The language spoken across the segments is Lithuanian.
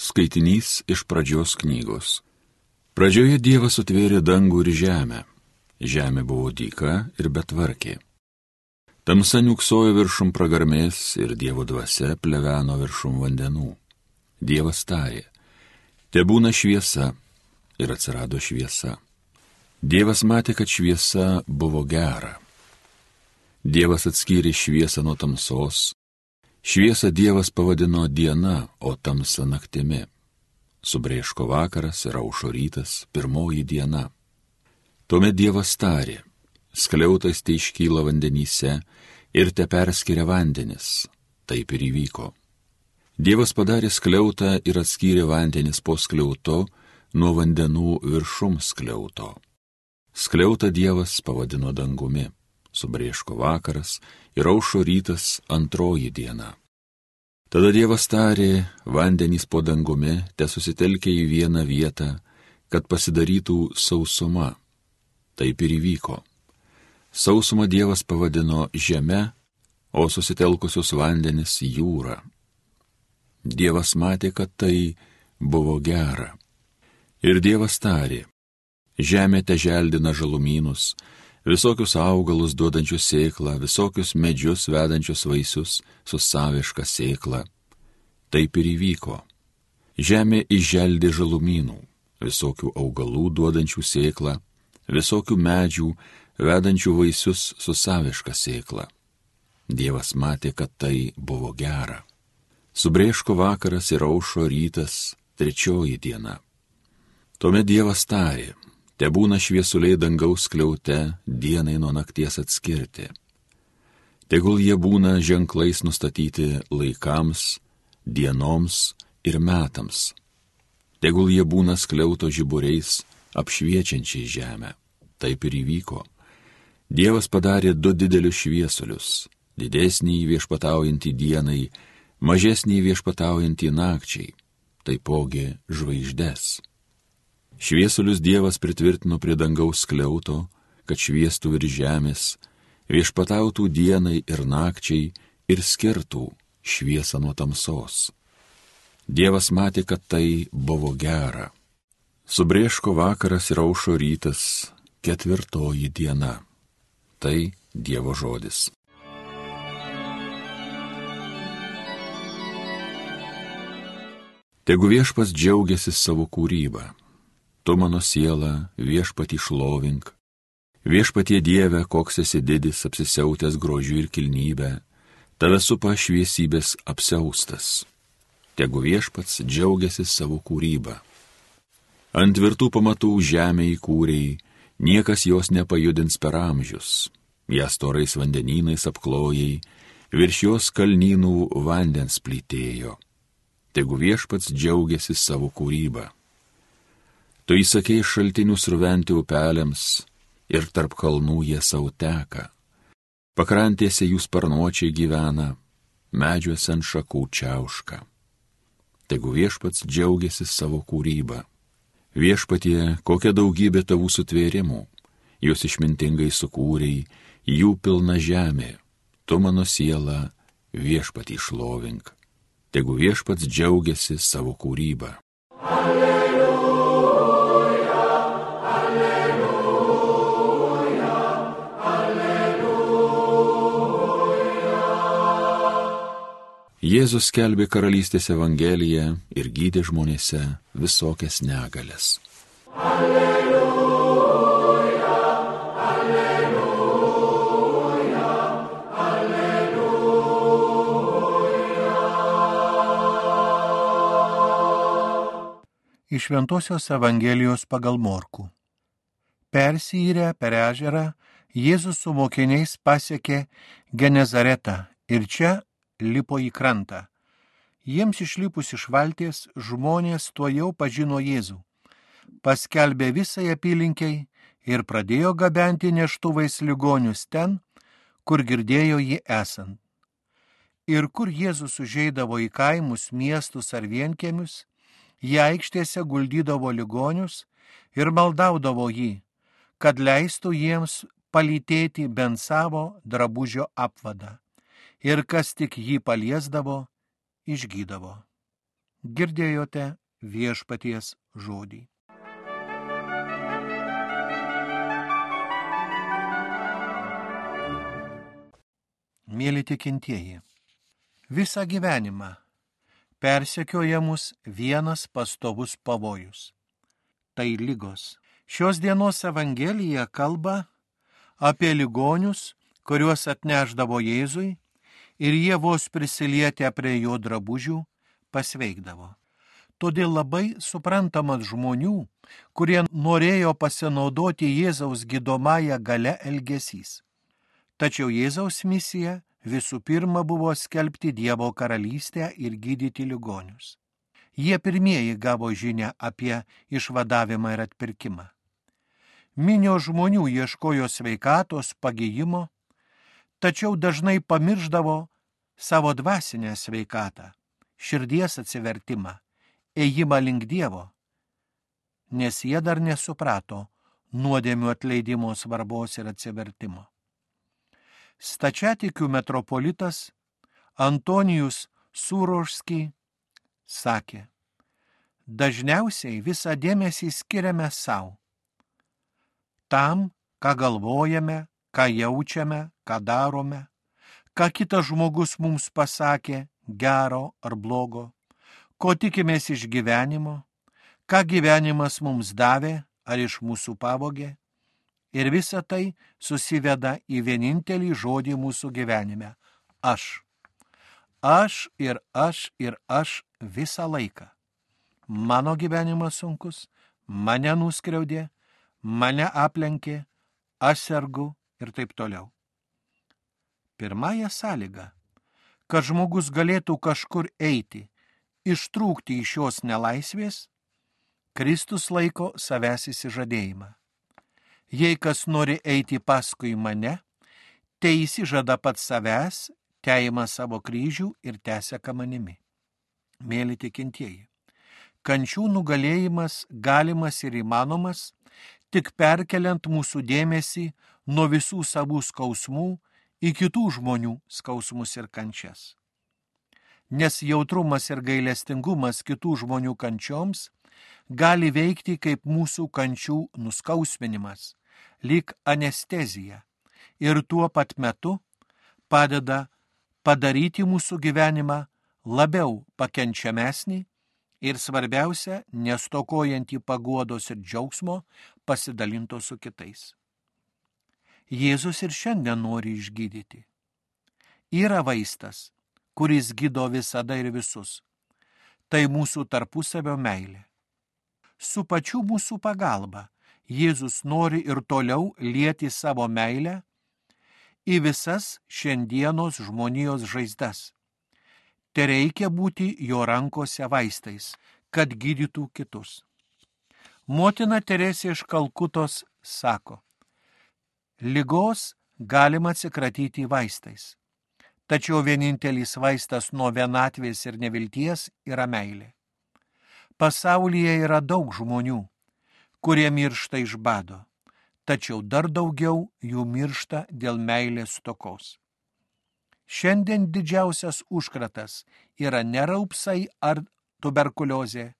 Skaitinys iš pradžios knygos. Pradžioje Dievas sutvėrė dangų ir žemę. Žemė buvo dyka ir betvarkė. Tamsa niuksojo viršum pragarmės ir Dievo dvasia pleveno viršum vandenų. Dievas tarė, te būna šviesa ir atsirado šviesa. Dievas matė, kad šviesa buvo gera. Dievas atskyrė šviesą nuo tamsos, Šviesą Dievas pavadino diena, o tamsa naktimi. Subrėško vakaras ir aušo rytas, pirmoji diena. Tuomet Dievas tarė, skliautas tai iškyla vandenyse ir te perskiria vandenis. Taip ir įvyko. Dievas padarė skliautą ir atskyrė vandenis po skliauto nuo vandenų viršum skliauto. Skliautą Dievas pavadino dangumi subrėško vakaras ir aušo rytas antroji diena. Tada Dievas tarė, vandenys po dangumi te susitelkė į vieną vietą, kad pasidarytų sausuma. Taip ir įvyko. Sausumą Dievas pavadino žeme, o susitelkusius vandenis jūra. Dievas matė, kad tai buvo gera. Ir Dievas tarė, žemė te želdina žalumynus, visokius augalus duodančius sėklą, visokius medžius vedančius vaisius su saviška sėkla. Taip ir įvyko. Žemė išželdė žalumynų, visokių augalų duodančių sėklą, visokių medžių vedančių vaisius su saviška sėkla. Dievas matė, kad tai buvo gera. Subrėško vakaras ir aušo rytas, trečioji diena. Tuomet Dievas tarė, Te būna šviesuliai dangaus kliaute dienai nuo nakties atskirti. Tegul jie būna ženklais nustatyti laikams, dienoms ir metams. Tegul jie būna skliauto žiburiais apšviečiančiai žemę. Taip ir įvyko. Dievas padarė du didelius šviesulius - didesnį viešpataujantį dienai, mažesnį viešpataujantį nakčiai, taipogi žvaigždės. Šviesulius Dievas pritvirtino prie dangaus kliauto, kad šviestų virš žemės, viešpatautų dienai ir nakčiai ir skirtų šviesą nuo tamsos. Dievas matė, kad tai buvo gera. Subrėško vakaras ir aušo rytas, ketvirtoji diena. Tai Dievo žodis. Tegu viešpas džiaugiasi savo kūrybą tu mano siela viešpatį šlovink. Viešpatie Dieve, koks esi didis, apsisiautęs grožiu ir kilnybę, tave supa šviesybės apsiaustas. Tegu viešpats džiaugiasi savo kūrybą. Ant tvirtų pamatų žemė įkūrėjai, niekas jos nepajudins per amžius. Jas torais vandenynais apklojai, virš jos kalnynų vandens plytėjo. Tegu viešpats džiaugiasi savo kūrybą. Tu įsakėjai šaltinius ruventi upelėms ir tarp kalnų jie savo teka. Pakrantėse jų sparnuočiai gyvena, medžiuose ant šakų čiauška. Tegu viešpats džiaugiasi savo kūrybą. Viešpatie, kokia daugybė tavų sutvėrimų, juos išmintingai sukūrei, jų pilna žemė, tu mano siela viešpatį šlovink. Tegu viešpats džiaugiasi savo kūrybą. Alleluja. Jėzus skelbė karalystės evangeliją ir gydė žmonėse visokias negalės. Alleluja, alleluja, alleluja. Iš Ventosios Evangelijos pagal Morku. Persyrę per ežerą Jėzus su mokiniais pasiekė Genezaretą ir čia lipo į krantą. Jiems išlipus iš valties žmonės tuo jau pažino Jėzų. Paskelbė visai apylinkiai ir pradėjo gabenti neštuvais ligonius ten, kur girdėjo jį esant. Ir kur Jėzus užeidavo į kaimus, miestus ar vienkiemius, jie aikštėse guldydavo ligonius ir maldaudavo jį, kad leistų jiems palytėti bent savo drabužio apvadą ir kas tik jį paliesdavo, išgydavo. girdėjote viešpaties žodį. Mėly tikintieji, visą gyvenimą persekioja mus vienas pastovus pavojus - tai lygos. Šios dienos Evangelija kalba apie ligonius, kuriuos atneždavo Jėzui ir jie vos prisilietę prie jo drabužių pasveikdavo. Todėl labai suprantamas žmonių, kurie norėjo pasinaudoti Jėzaus gydomąją gale elgesys. Tačiau Jėzaus misija visų pirma buvo skelbti Dievo karalystę ir gydyti ligonius. Jie pirmieji gavo žinę apie išvadavimą ir atpirkimą. Minio žmonių ieškojo sveikatos, pagyjimo, tačiau dažnai pamirždavo savo dvasinę sveikatą, širdies atsivertimą, ėjimą link Dievo, nes jie dar nesuprato nuodėmių atleidimo svarbos ir atsivertimo stačiatikių metropolitas Antonijus Surošski sakė, dažniausiai visą dėmesį skiriame savo. Tam, ką galvojame, ką jaučiame, ką darome, ką kitas žmogus mums pasakė, gero ar blogo, ko tikimės iš gyvenimo, ką gyvenimas mums davė ar iš mūsų pavogė, Ir visa tai susiveda į vienintelį žodį mūsų gyvenime - aš. Aš ir aš ir aš visą laiką. Mano gyvenimas sunkus, mane nuskriaudė, mane aplenkė, aš sergu ir taip toliau. Pirmąją sąlygą, kad žmogus galėtų kažkur eiti, ištrūkti iš šios nelaisvės, Kristus laiko savęs įsižadėjimą. Jei kas nori eiti paskui mane, tai įsižada pats savęs, teima savo kryžių ir tęsia manimi. Mėly tikintieji, kančių nugalėjimas galimas ir įmanomas tik perkeliant mūsų dėmesį nuo visų savų skausmų į kitų žmonių skausmus ir kančias. Nes jautrumas ir gailestingumas kitų žmonių kančioms gali veikti kaip mūsų kančių nuskausminimas lyg anestezija ir tuo pat metu padeda padaryti mūsų gyvenimą labiau pakenčiamesnį ir svarbiausia, nestokojantį paguodos ir džiaugsmo pasidalinto su kitais. Jėzus ir šiandien nori išgydyti. Yra vaistas, kuris gydo visada ir visus. Tai mūsų tarpusavio meilė. Su pačiu mūsų pagalba Jėzus nori ir toliau lieti savo meilę į visas šiandienos žmonijos žaizdas. Te reikia būti jo rankose vaistais, kad gydytų kitus. Motina Teresė iš Kalkutos sako, lygos galima atsikratyti vaistais, tačiau vienintelis vaistas nuo vienatvės ir nevilties yra meilė. Pasaulyje yra daug žmonių, kurie miršta iš bado, tačiau dar daugiau jų miršta dėl meilės stokos. Šiandien didžiausias užkratas yra ne raupsai ar tuberkuliozė,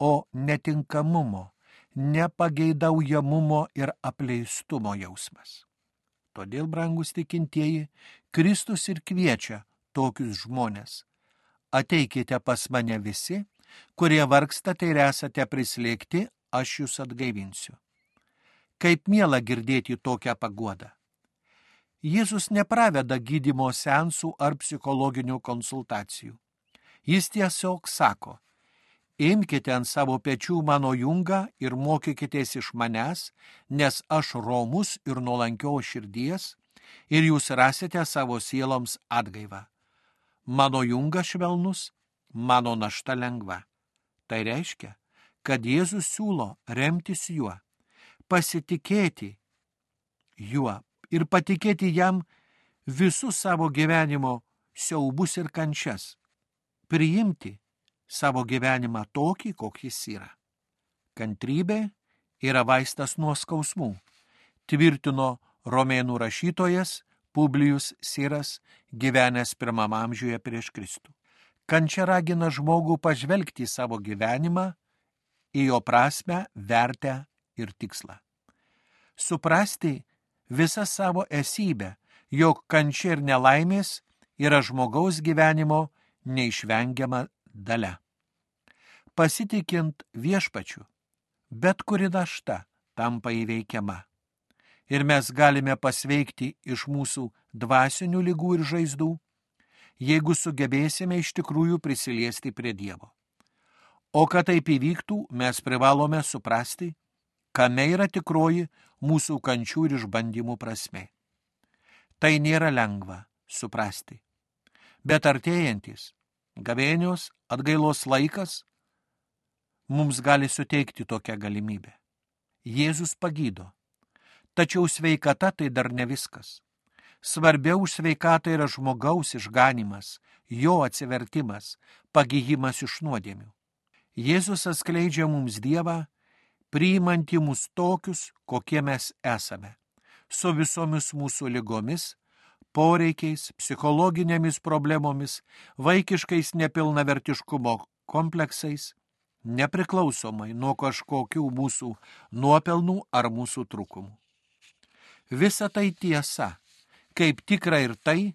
o netinkamumo, nepageidaujamumo ir apleistumo jausmas. Todėl, brangus tikintieji, Kristus ir kviečia tokius žmonės. Ateikite pas mane visi, kurie vargstate ir esate prislėgti aš jūs atgaivinsiu. Kaip miela girdėti tokią paguodą. Jėzus nepraveda gydimo sensų ar psichologinių konsultacijų. Jis tiesiog sako, imkite ant savo pečių mano jungą ir mokykitės iš manęs, nes aš romus ir nuolankio širdies ir jūs rasite savo sieloms atgaivą. Mano jungas švelnus, mano našta lengva. Tai reiškia, kad Jėzus siūlo remtis juo, pasitikėti juo ir patikėti jam visus savo gyvenimo siaubus ir kančias, priimti savo gyvenimą tokį, koks jis yra. Kantrybė yra vaistas nuo skausmų, tvirtino romėnų rašytojas Publius Siras gyvenęs pirmam amžiuje prieš Kristų. Kančia ragina žmogų pažvelgti į savo gyvenimą, į jo prasme, vertę ir tikslą. Suprasti visą savo esybę, jog kančia ir nelaimės yra žmogaus gyvenimo neišvengiama dalia. Pasitikint viešpačiu, bet kuri našta tampa įveikiama. Ir mes galime pasveikti iš mūsų dvasinių lygų ir žaizdų, jeigu sugebėsime iš tikrųjų prisiliesti prie Dievo. O kad taip įvyktų, mes privalome suprasti, kame yra tikroji mūsų kančių ir išbandymų prasme. Tai nėra lengva suprasti. Bet artėjantis gavėnios atgailos laikas mums gali suteikti tokią galimybę. Jėzus pagydo. Tačiau sveikata tai dar ne viskas. Svarbiau už sveikatą yra žmogaus išganimas, jo atsivertimas, pagyjimas iš nuodėmių. Jėzus atskleidžia mums Dievą, priimantį mus tokius, kokie mes esame, su visomis mūsų lygomis, poreikiais, psichologinėmis problemomis, vaikiškais nepilnavertiškumo kompleksais, nepriklausomai nuo kažkokių mūsų nuopelnų ar mūsų trūkumų. Visa tai tiesa, kaip tikra ir tai,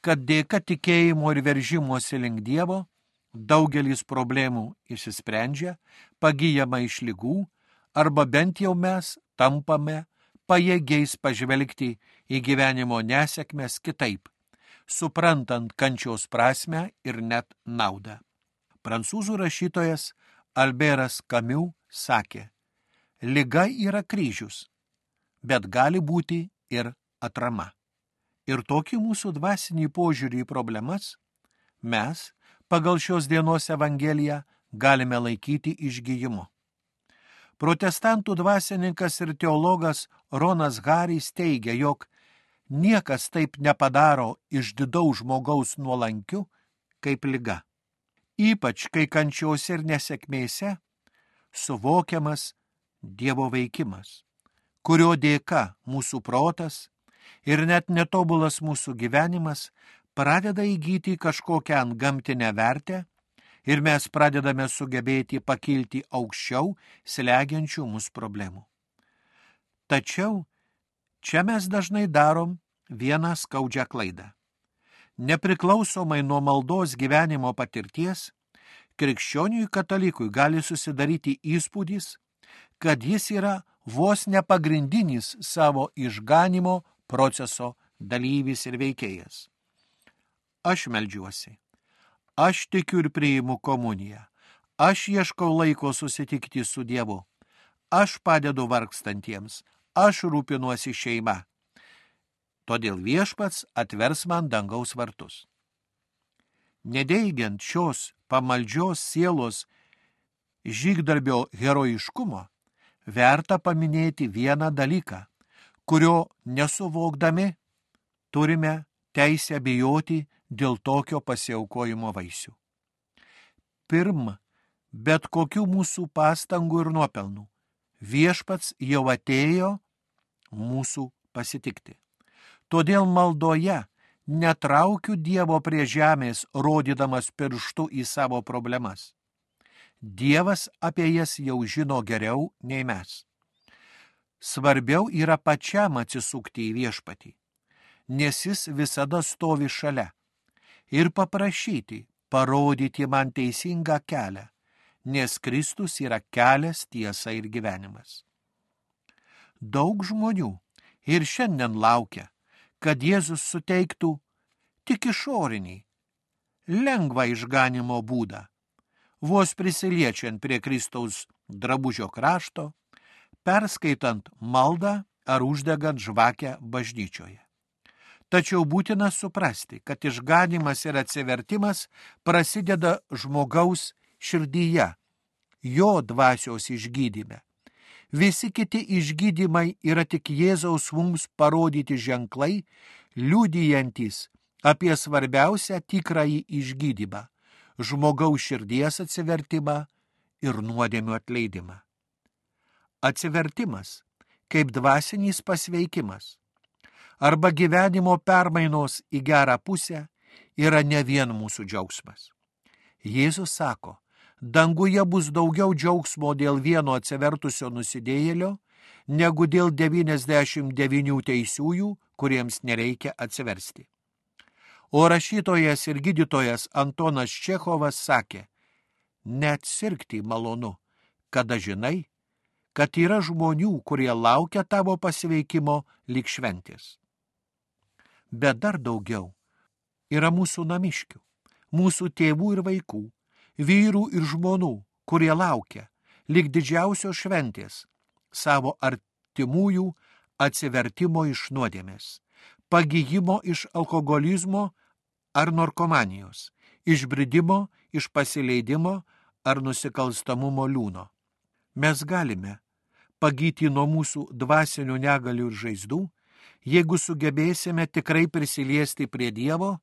kad dėka tikėjimo ir veržimosi link Dievo daugelis problemų išsisprendžia, pagyjama iš lygų, arba bent jau mes tampame pajėgiais pažvelgti į gyvenimo nesėkmės kitaip, suprantant kančios prasme ir net naudą. Prancūzų rašytojas Alberas Kamiu sakė, lyga yra kryžius, bet gali būti ir atrama. Ir tokį mūsų dvasinį požiūrį į problemas mes, pagal šios dienos Evangeliją, galime laikyti išgyjimu. Protestantų dvasininkas ir teologas Ronas Harys teigia, jog niekas taip nepadaro iš didaus žmogaus nuolankių kaip lyga. Ypač kai kančiose ir nesėkmėse suvokiamas Dievo veikimas, kurio dėka mūsų protas ir net netobulas mūsų gyvenimas pradeda įgyti kažkokią antgamtinę vertę ir mes pradedame sugebėti pakilti aukščiau slegiančių mus problemų. Tačiau čia mes dažnai darom vieną skaudžią klaidą. Nepriklausomai nuo maldos gyvenimo patirties, krikščioniui katalikui gali susidaryti įspūdis, kad jis yra vos nepagrindinis savo išganimo proceso dalyvis ir veikėjas. Aš melžiuosi. Aš tikiu ir priimu komuniją. Aš ieškau laiko susitikti su Dievu. Aš padedu vargstantiems. Aš rūpinuosi šeima. Todėl viešpats atvers man dangaus vartus. Nedeigiant šios pamaldžios sielos žygdarbio herojiškumo, verta paminėti vieną dalyką, kurio nesuvokdami turime teisę bijoti dėl tokio pasiaukojimo vaisių. Pirm, bet kokių mūsų pastangų ir nuopelnų, viešpats jau atėjo mūsų pasitikti. Todėl maldoje netraukiu Dievo prie žemės, rodydamas pirštu į savo problemas. Dievas apie jas jau žino geriau nei mes. Svarbiau yra pačiam atsisukti į viešpatį, nes jis visada stovi šalia ir paprašyti, parodyti man teisingą kelią, nes Kristus yra kelias, tiesa ir gyvenimas. Daug žmonių ir šiandien laukia, kad Jėzus suteiktų tik išorinį, lengvą išganimo būdą, vos prisiliečiant prie Kristaus drabužio krašto, perskaitant maldą ar uždegant žvakę bažnyčioje. Tačiau būtina suprasti, kad išganimas ir atsivertimas prasideda žmogaus širdyje, jo dvasios išgydyme. Visi kiti išgydymai yra tik Jėzaus mums parodyti ženklai, liudijantis apie svarbiausią tikrąjį išgydymą - žmogaus širdies atsivertimą ir nuodėmių atleidimą. Atsivertimas kaip dvasinis pasveikimas arba gyvenimo permainos į gerą pusę yra ne vien mūsų džiaugsmas. Jėzus sako, danguje bus daugiau džiaugsmo dėl vieno atsivertusio nusidėjėlio, negu dėl 99 teisiųjų, kuriems nereikia atsiversti. O rašytojas ir gydytojas Antonas Čechovas sakė, net sirgti malonu, kada žinai, kad yra žmonių, kurie laukia tavo pasveikimo lik šventės. Bet dar daugiau yra mūsų namiškių, mūsų tėvų ir vaikų, vyrų ir žmonų, kurie laukia, lik didžiausios šventės, savo artimųjų atsivertimo iš nuodėmės, pagyjimo iš alkoholizmo ar narkomanijos, išbridimo iš pasileidimo ar nusikalstamumo liūno. Mes galime pagyti nuo mūsų dvasinių negalių ir žaizdų, jeigu sugebėsime tikrai prisiliesti prie Dievo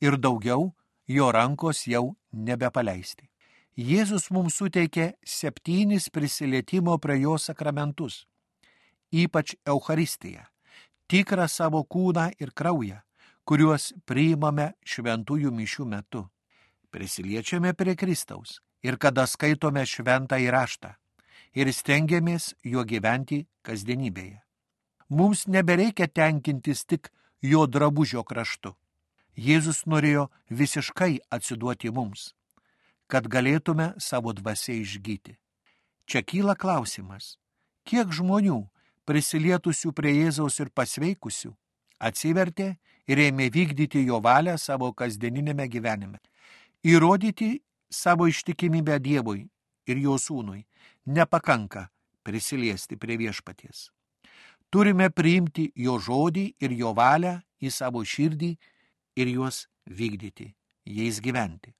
ir daugiau jo rankos jau nebepaleisti. Jėzus mums suteikė septynis prisilietimo prie jo sakramentus, ypač Euharistiją, tikrą savo kūną ir kraują, kuriuos priimame šventųjų mišių metu. Prisiliečiame prie Kristaus ir kada skaitome šventą įraštą ir stengiamės juo gyventi kasdienybėje. Mums nebereikia tenkintis tik jo drabužio kraštu. Jėzus norėjo visiškai atsiduoti mums kad galėtume savo dvasiai išgyti. Čia kyla klausimas, kiek žmonių prisilietusių prie Jėzaus ir pasveikusių atsivertė ir ėmė vykdyti jo valią savo kasdieninėme gyvenime. Įrodyti savo ištikimybę Dievui ir jo sūnui nepakanka prisiliesti prie viešpaties. Turime priimti jo žodį ir jo valią į savo širdį ir juos vykdyti, jais gyventi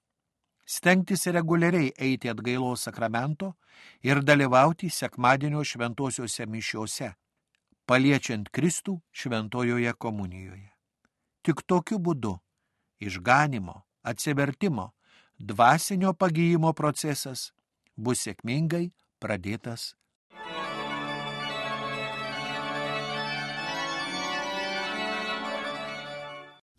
stengtis reguliariai eiti atgailos sakramento ir dalyvauti sekmadienio šventosiuose mišiuose, paliečiant Kristų šventojoje komunijoje. Tik tokiu būdu išganimo, atsivertimo, dvasinio pagyjimo procesas bus sėkmingai pradėtas.